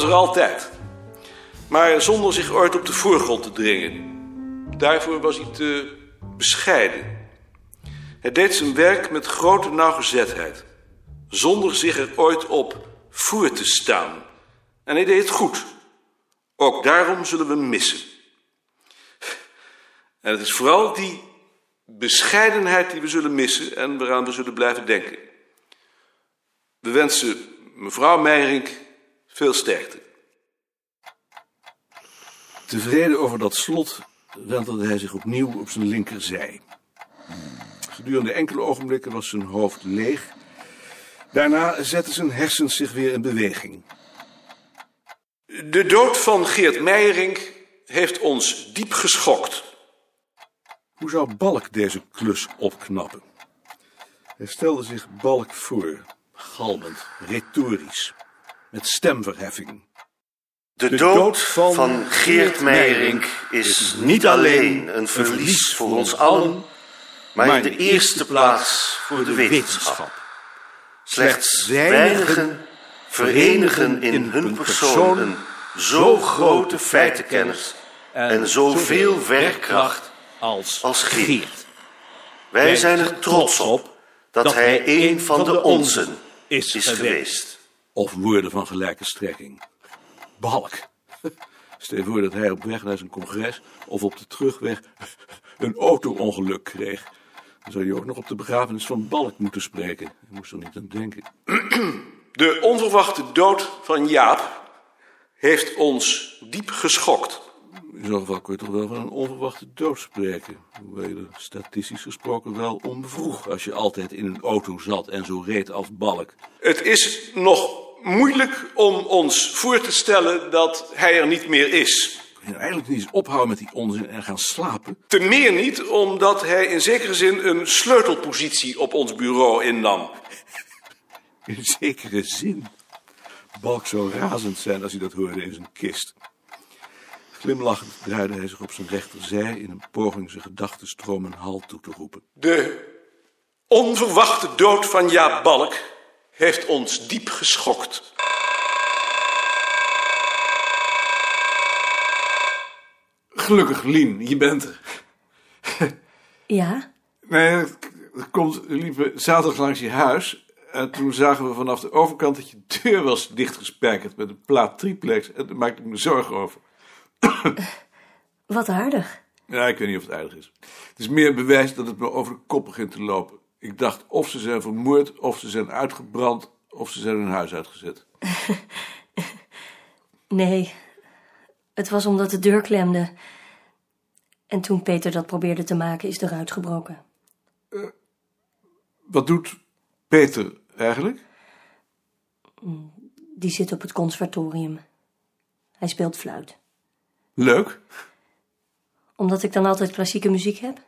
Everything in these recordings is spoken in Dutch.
was er altijd. Maar zonder zich ooit op de voorgrond te dringen. Daarvoor was hij te bescheiden. Hij deed zijn werk met grote nauwgezetheid. Zonder zich er ooit op voor te staan. En hij deed het goed. Ook daarom zullen we missen. En het is vooral die bescheidenheid die we zullen missen en waaraan we zullen blijven denken. We wensen mevrouw Meijering veel sterkte. Tevreden over dat slot wentelde hij zich opnieuw op zijn linkerzij. Gedurende enkele ogenblikken was zijn hoofd leeg. Daarna zetten zijn hersens zich weer in beweging. De dood van Geert Meijering heeft ons diep geschokt. Hoe zou Balk deze klus opknappen? Hij stelde zich Balk voor, galmend, retorisch, met stemverheffing. De dood van Geert Meijering is niet alleen een verlies voor ons allen, maar in de eerste plaats voor de wetenschap. Slechts weinigen verenigen in hun persoon een zo grote feitenkennis en zoveel werkkracht als, als Geert. Wij zijn er trots op dat hij een van de onzen is geweest. Of woorden van gelijke strekking. Balk. Stel je voor dat hij op weg naar zijn congres of op de terugweg een auto-ongeluk kreeg. Dan zou hij ook nog op de begrafenis van Balk moeten spreken. Hij moest er niet aan denken. De onverwachte dood van Jaap heeft ons diep geschokt. In zo'n geval kun je toch wel van een onverwachte dood spreken. Hoewel je er statistisch gesproken wel om vroeg als je altijd in een auto zat en zo reed als balk. Het is nog moeilijk om ons voor te stellen dat hij er niet meer is. Je nou eigenlijk niet eens ophouden met die onzin en gaan slapen? Te meer niet, omdat hij in zekere zin een sleutelpositie op ons bureau innam. In zekere zin. Balk zou razend zijn als hij dat hoorde in zijn kist. Glimlachend draaide hij zich op zijn rechterzij in een poging zijn gedachtenstroom een halt toe te roepen. De onverwachte dood van Jaap Balk heeft ons diep geschokt. Gelukkig, Lien, je bent er. Ja? Nee, het komt, we liepen zaterdag langs je huis. En toen zagen we vanaf de overkant dat je deur was dichtgespijkerd met een plaat triplex. En daar maakte ik me zorgen over. Wat aardig. Ja, ik weet niet of het aardig is. Het is meer bewijs dat het me over de kop begint te lopen. Ik dacht of ze zijn vermoord, of ze zijn uitgebrand, of ze zijn hun huis uitgezet. Nee, het was omdat de deur klemde. En toen Peter dat probeerde te maken, is de ruit gebroken. Wat doet Peter eigenlijk? Die zit op het conservatorium. Hij speelt fluit. Leuk. Omdat ik dan altijd klassieke muziek heb?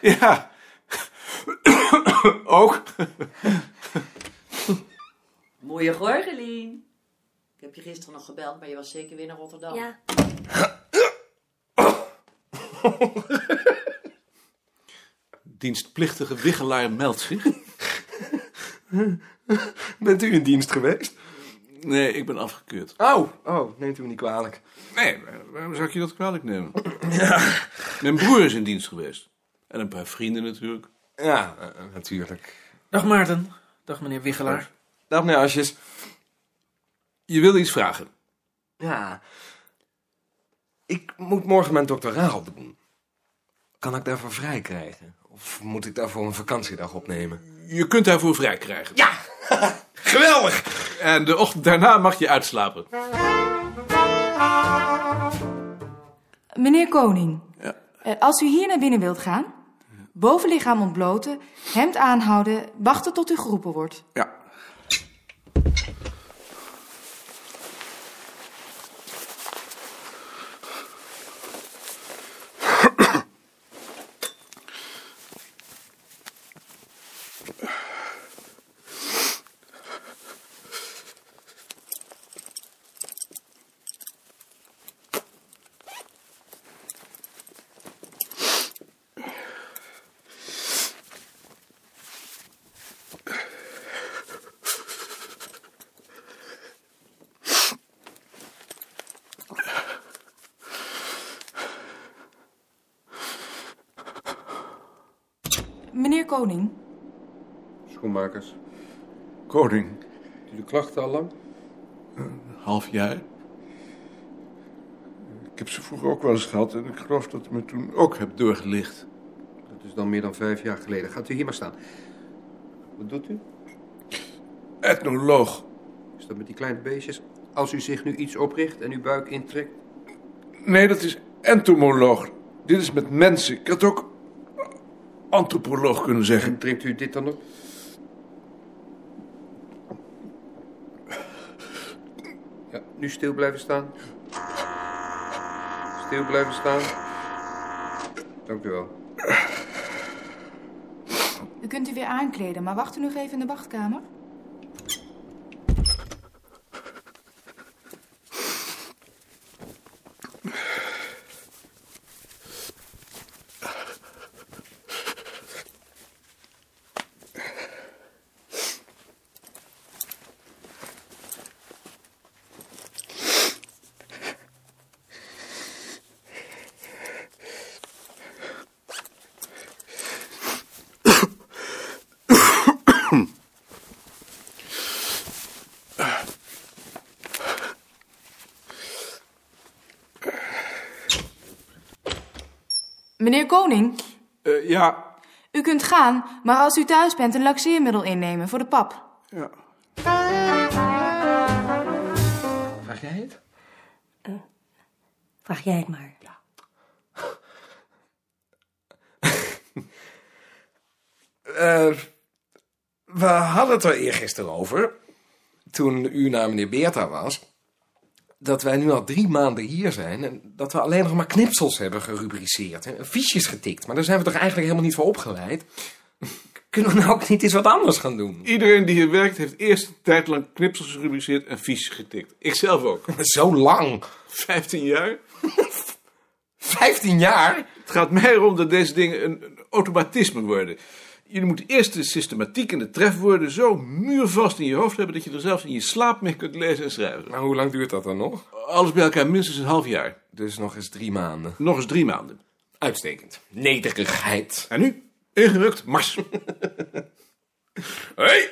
Ja. Ook. Mooie Gorgelien. Ik heb je gisteren nog gebeld, maar je was zeker weer naar Rotterdam. Ja. Dienstplichtige wiggelaar meldt zich. Bent u in dienst geweest? Nee, ik ben afgekeurd. Oh, oh, neemt u me niet kwalijk. Nee, waarom zou ik je dat kwalijk nemen? Mijn broer is in dienst geweest. En een paar vrienden natuurlijk. Ja, eh, natuurlijk. Dag Maarten. Dag meneer Wiggelaar. Dag meneer Asjes. Je wilde iets vragen. Ja. Ik moet morgen mijn doctoraal doen. Kan ik daarvoor vrij krijgen? Of moet ik daarvoor een vakantiedag opnemen? Je kunt daarvoor vrij krijgen. Ja! Geweldig! En de ochtend daarna mag je uitslapen. Meneer Koning, Ja. eh, als u hier naar binnen wilt gaan, bovenlichaam ontbloten, hemd aanhouden, wachten tot u geroepen wordt. Ja. Koning, Schoenmakers. Koning, Die de klachten al lang? half jaar. Ik heb ze vroeger ook wel eens gehad en ik geloof dat u me toen ook hebt doorgelicht. Dat is dan meer dan vijf jaar geleden. Gaat u hier maar staan. Wat doet u? Ethnoloog. Is dat met die kleine beestjes? Als u zich nu iets opricht en uw buik intrekt... Nee, dat is entomoloog. Dit is met mensen. Ik had ook antropoloog kunnen zeggen. En drinkt u dit dan op? Ja, nu stil blijven staan. Stil blijven staan. Dank u wel. u kunt u weer aankleden, maar wacht u nog even in de wachtkamer. Meneer Koning, Eh, ja, u kunt gaan, maar als u thuis bent een laxeermiddel innemen voor de pap. ja. Vraag jij het? Vraag jij het maar. Eh, we hadden het er eergisteren over, toen u naar meneer Beerta was, dat wij nu al drie maanden hier zijn en dat we alleen nog maar knipsels hebben gerubriceerd en fiches getikt. Maar daar zijn we toch eigenlijk helemaal niet voor opgeleid? Kunnen we nou ook niet eens wat anders gaan doen? Iedereen die hier werkt heeft eerst een tijd lang knipsels gerubriceerd en fiches getikt. Ik zelf ook. Zo lang. 15 jaar. 15 jaar? Het gaat mij erom dat deze dingen een, een automatisme worden. Jullie moeten eerst de systematiek en de trefwoorden zo muurvast in je hoofd hebben dat je er zelfs in je slaap mee kunt lezen en schrijven. Maar hoe lang duurt dat dan nog? Alles bij elkaar minstens een half jaar. Dus nog eens drie maanden. Nog eens drie maanden. Uitstekend. Nederigheid. En nu? Ingerukt, mars. Hey!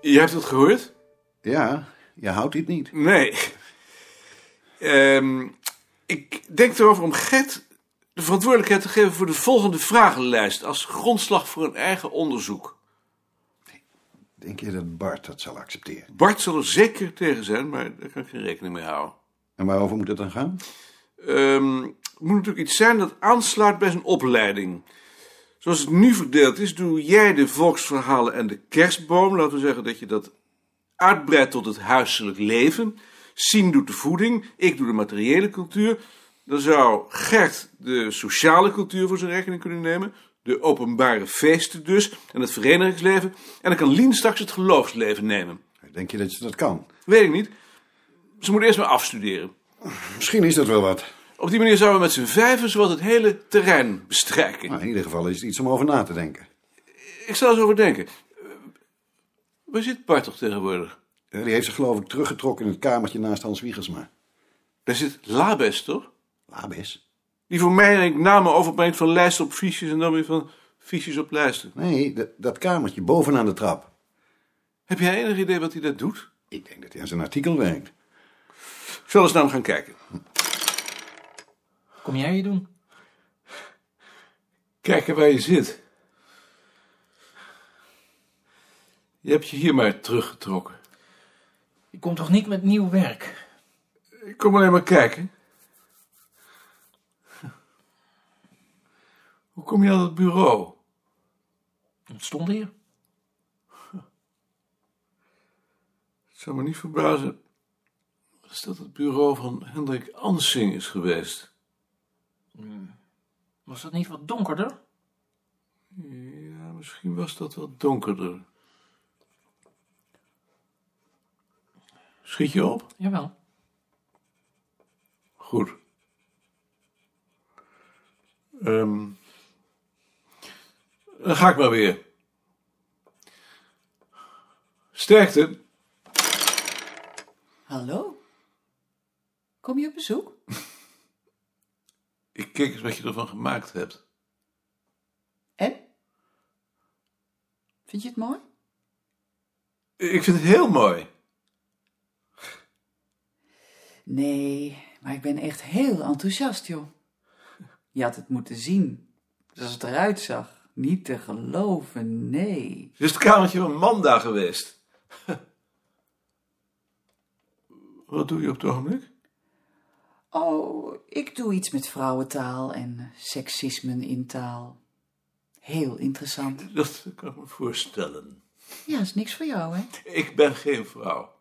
Je hebt het gehoord? Ja, je houdt dit niet. Nee. Ehm, ik denk erover om Gert de verantwoordelijkheid te geven voor de volgende vragenlijst als grondslag voor een eigen onderzoek. Denk je dat Bart dat zal accepteren? Bart zal er zeker tegen zijn, maar daar kan ik geen rekening mee houden. En waarover moet het dan gaan? Ehm, het moet natuurlijk iets zijn dat aansluit bij zijn opleiding. Zoals het nu verdeeld is, doe jij de volksverhalen en de kerstboom. Laten we zeggen dat je dat uitbreidt tot het huiselijk leven. Sien doet de voeding, ik doe de materiële cultuur. Dan zou Gert de sociale cultuur voor zijn rekening kunnen nemen. De openbare feesten dus, en het verenigingsleven. En dan kan Lien straks het geloofsleven nemen. Denk je dat je dat kan? Weet ik niet. Ze moet eerst maar afstuderen. Misschien is dat wel wat. Op die manier zouden we met z'n vijven zowat het hele terrein bestrijken. Maar in ieder geval is het iets om over na te denken. Ik zal eens over denken. Eh, Waar zit Bart toch tegenwoordig? Die heeft zich geloof ik teruggetrokken in het kamertje naast Hans Wiegersma. Daar zit Labes, toch? Labes? Die voor mij namen overbrengt van lijsten op fiches en dan weer van fiches op lijsten. Nee, dat, dat kamertje bovenaan de trap. Heb jij enig idee wat hij dat doet? Ik denk dat hij aan zijn artikel werkt. Ik zal eens naar hem gaan kijken. Kom jij hier doen? Kijken waar je zit. Je hebt je hier maar teruggetrokken. Je komt toch niet met nieuw werk? Ik kom alleen maar kijken. Hoe kom je aan het bureau? Het stond hier. Het zou me niet verbazen als dat het bureau van Hendrik Ansing is geweest. Was dat niet wat donkerder? Ja, misschien was dat wat donkerder. Schiet je op? Jawel. Goed. Ehm, dan ga ik maar weer. Sterkte. Hallo? Kom je op bezoek? Ik Kijk eens wat je ervan gemaakt hebt. En? Vind je het mooi? Ik vind het heel mooi. Nee, maar ik ben echt heel enthousiast, joh. Je had het moeten zien. Zoals het eruit zag. Niet te geloven, nee. Het is het kamertje van Manda geweest. Wat doe je op het ogenblik? Oh, ik doe iets met vrouwentaal en seksismen in taal. Heel interessant. Dat kan ik me voorstellen. Ja, is niks voor jou, hè? Ik ben geen vrouw.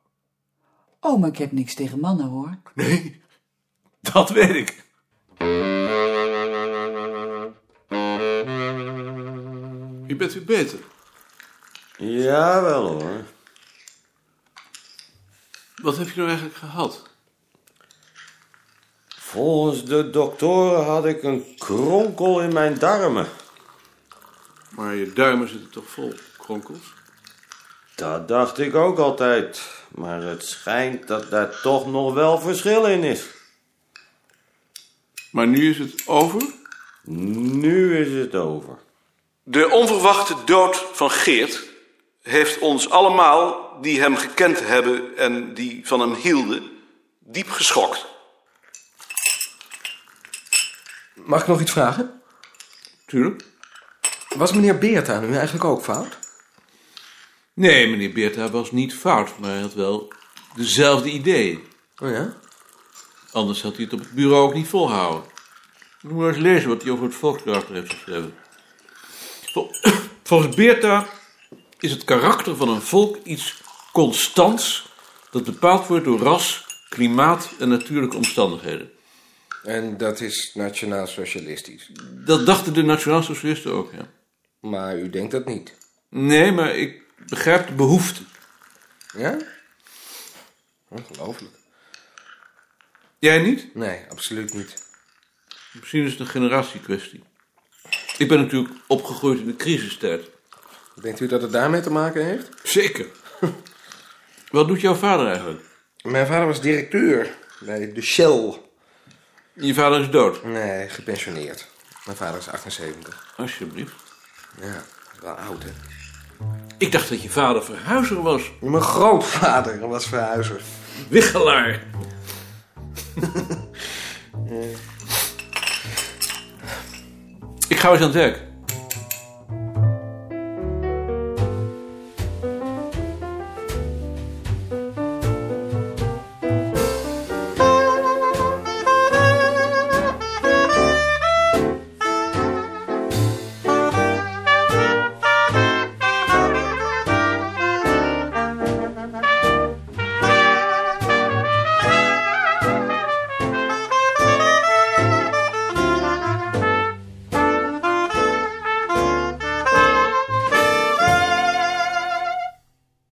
Oh, maar ik heb niks tegen mannen, hoor. Nee, dat weet ik. Je bent weer beter. Jawel hoor. Wat heb je nou eigenlijk gehad? Volgens de doktoren had ik een kronkel in mijn darmen. Maar je duimen zitten toch vol kronkels? Dat dacht ik ook altijd. Maar het schijnt dat daar toch nog wel verschil in is. Maar nu is het over? Nu is het over. De onverwachte dood van Geert heeft ons allemaal, die hem gekend hebben en die van hem hielden, diep geschokt. Mag ik nog iets vragen? Tuurlijk. Was meneer Beerta nu eigenlijk ook fout? Nee, meneer Beerta was niet fout, maar hij had wel dezelfde ideeën. Oh ja? Anders had hij het op het bureau ook niet volhouden. Moet maar eens lezen wat hij over het volkskarakter heeft geschreven. Vol- Volgens Beerta is het karakter van een volk iets constants dat bepaald wordt door ras, klimaat en natuurlijke omstandigheden. En dat is nationaal-socialistisch. Dat dachten de nationaal-socialisten ook, ja. Maar u denkt dat niet. Nee, maar ik begrijp de behoefte. Ja? Ongelooflijk. Jij niet? Nee, absoluut niet. Misschien is het een generatiekwestie. Ik ben natuurlijk opgegroeid in de crisistijd. Denkt u dat het daarmee te maken heeft? Zeker. Wat doet jouw vader eigenlijk? Mijn vader was directeur bij de Shell. Je vader is dood. Nee, gepensioneerd. Mijn vader is 78. Alsjeblieft. Ja, wel oud hè. Ik dacht dat je vader verhuizer was. Mijn grootvader was verhuizer. Wiggelaar. Ik ga eens aan het werk.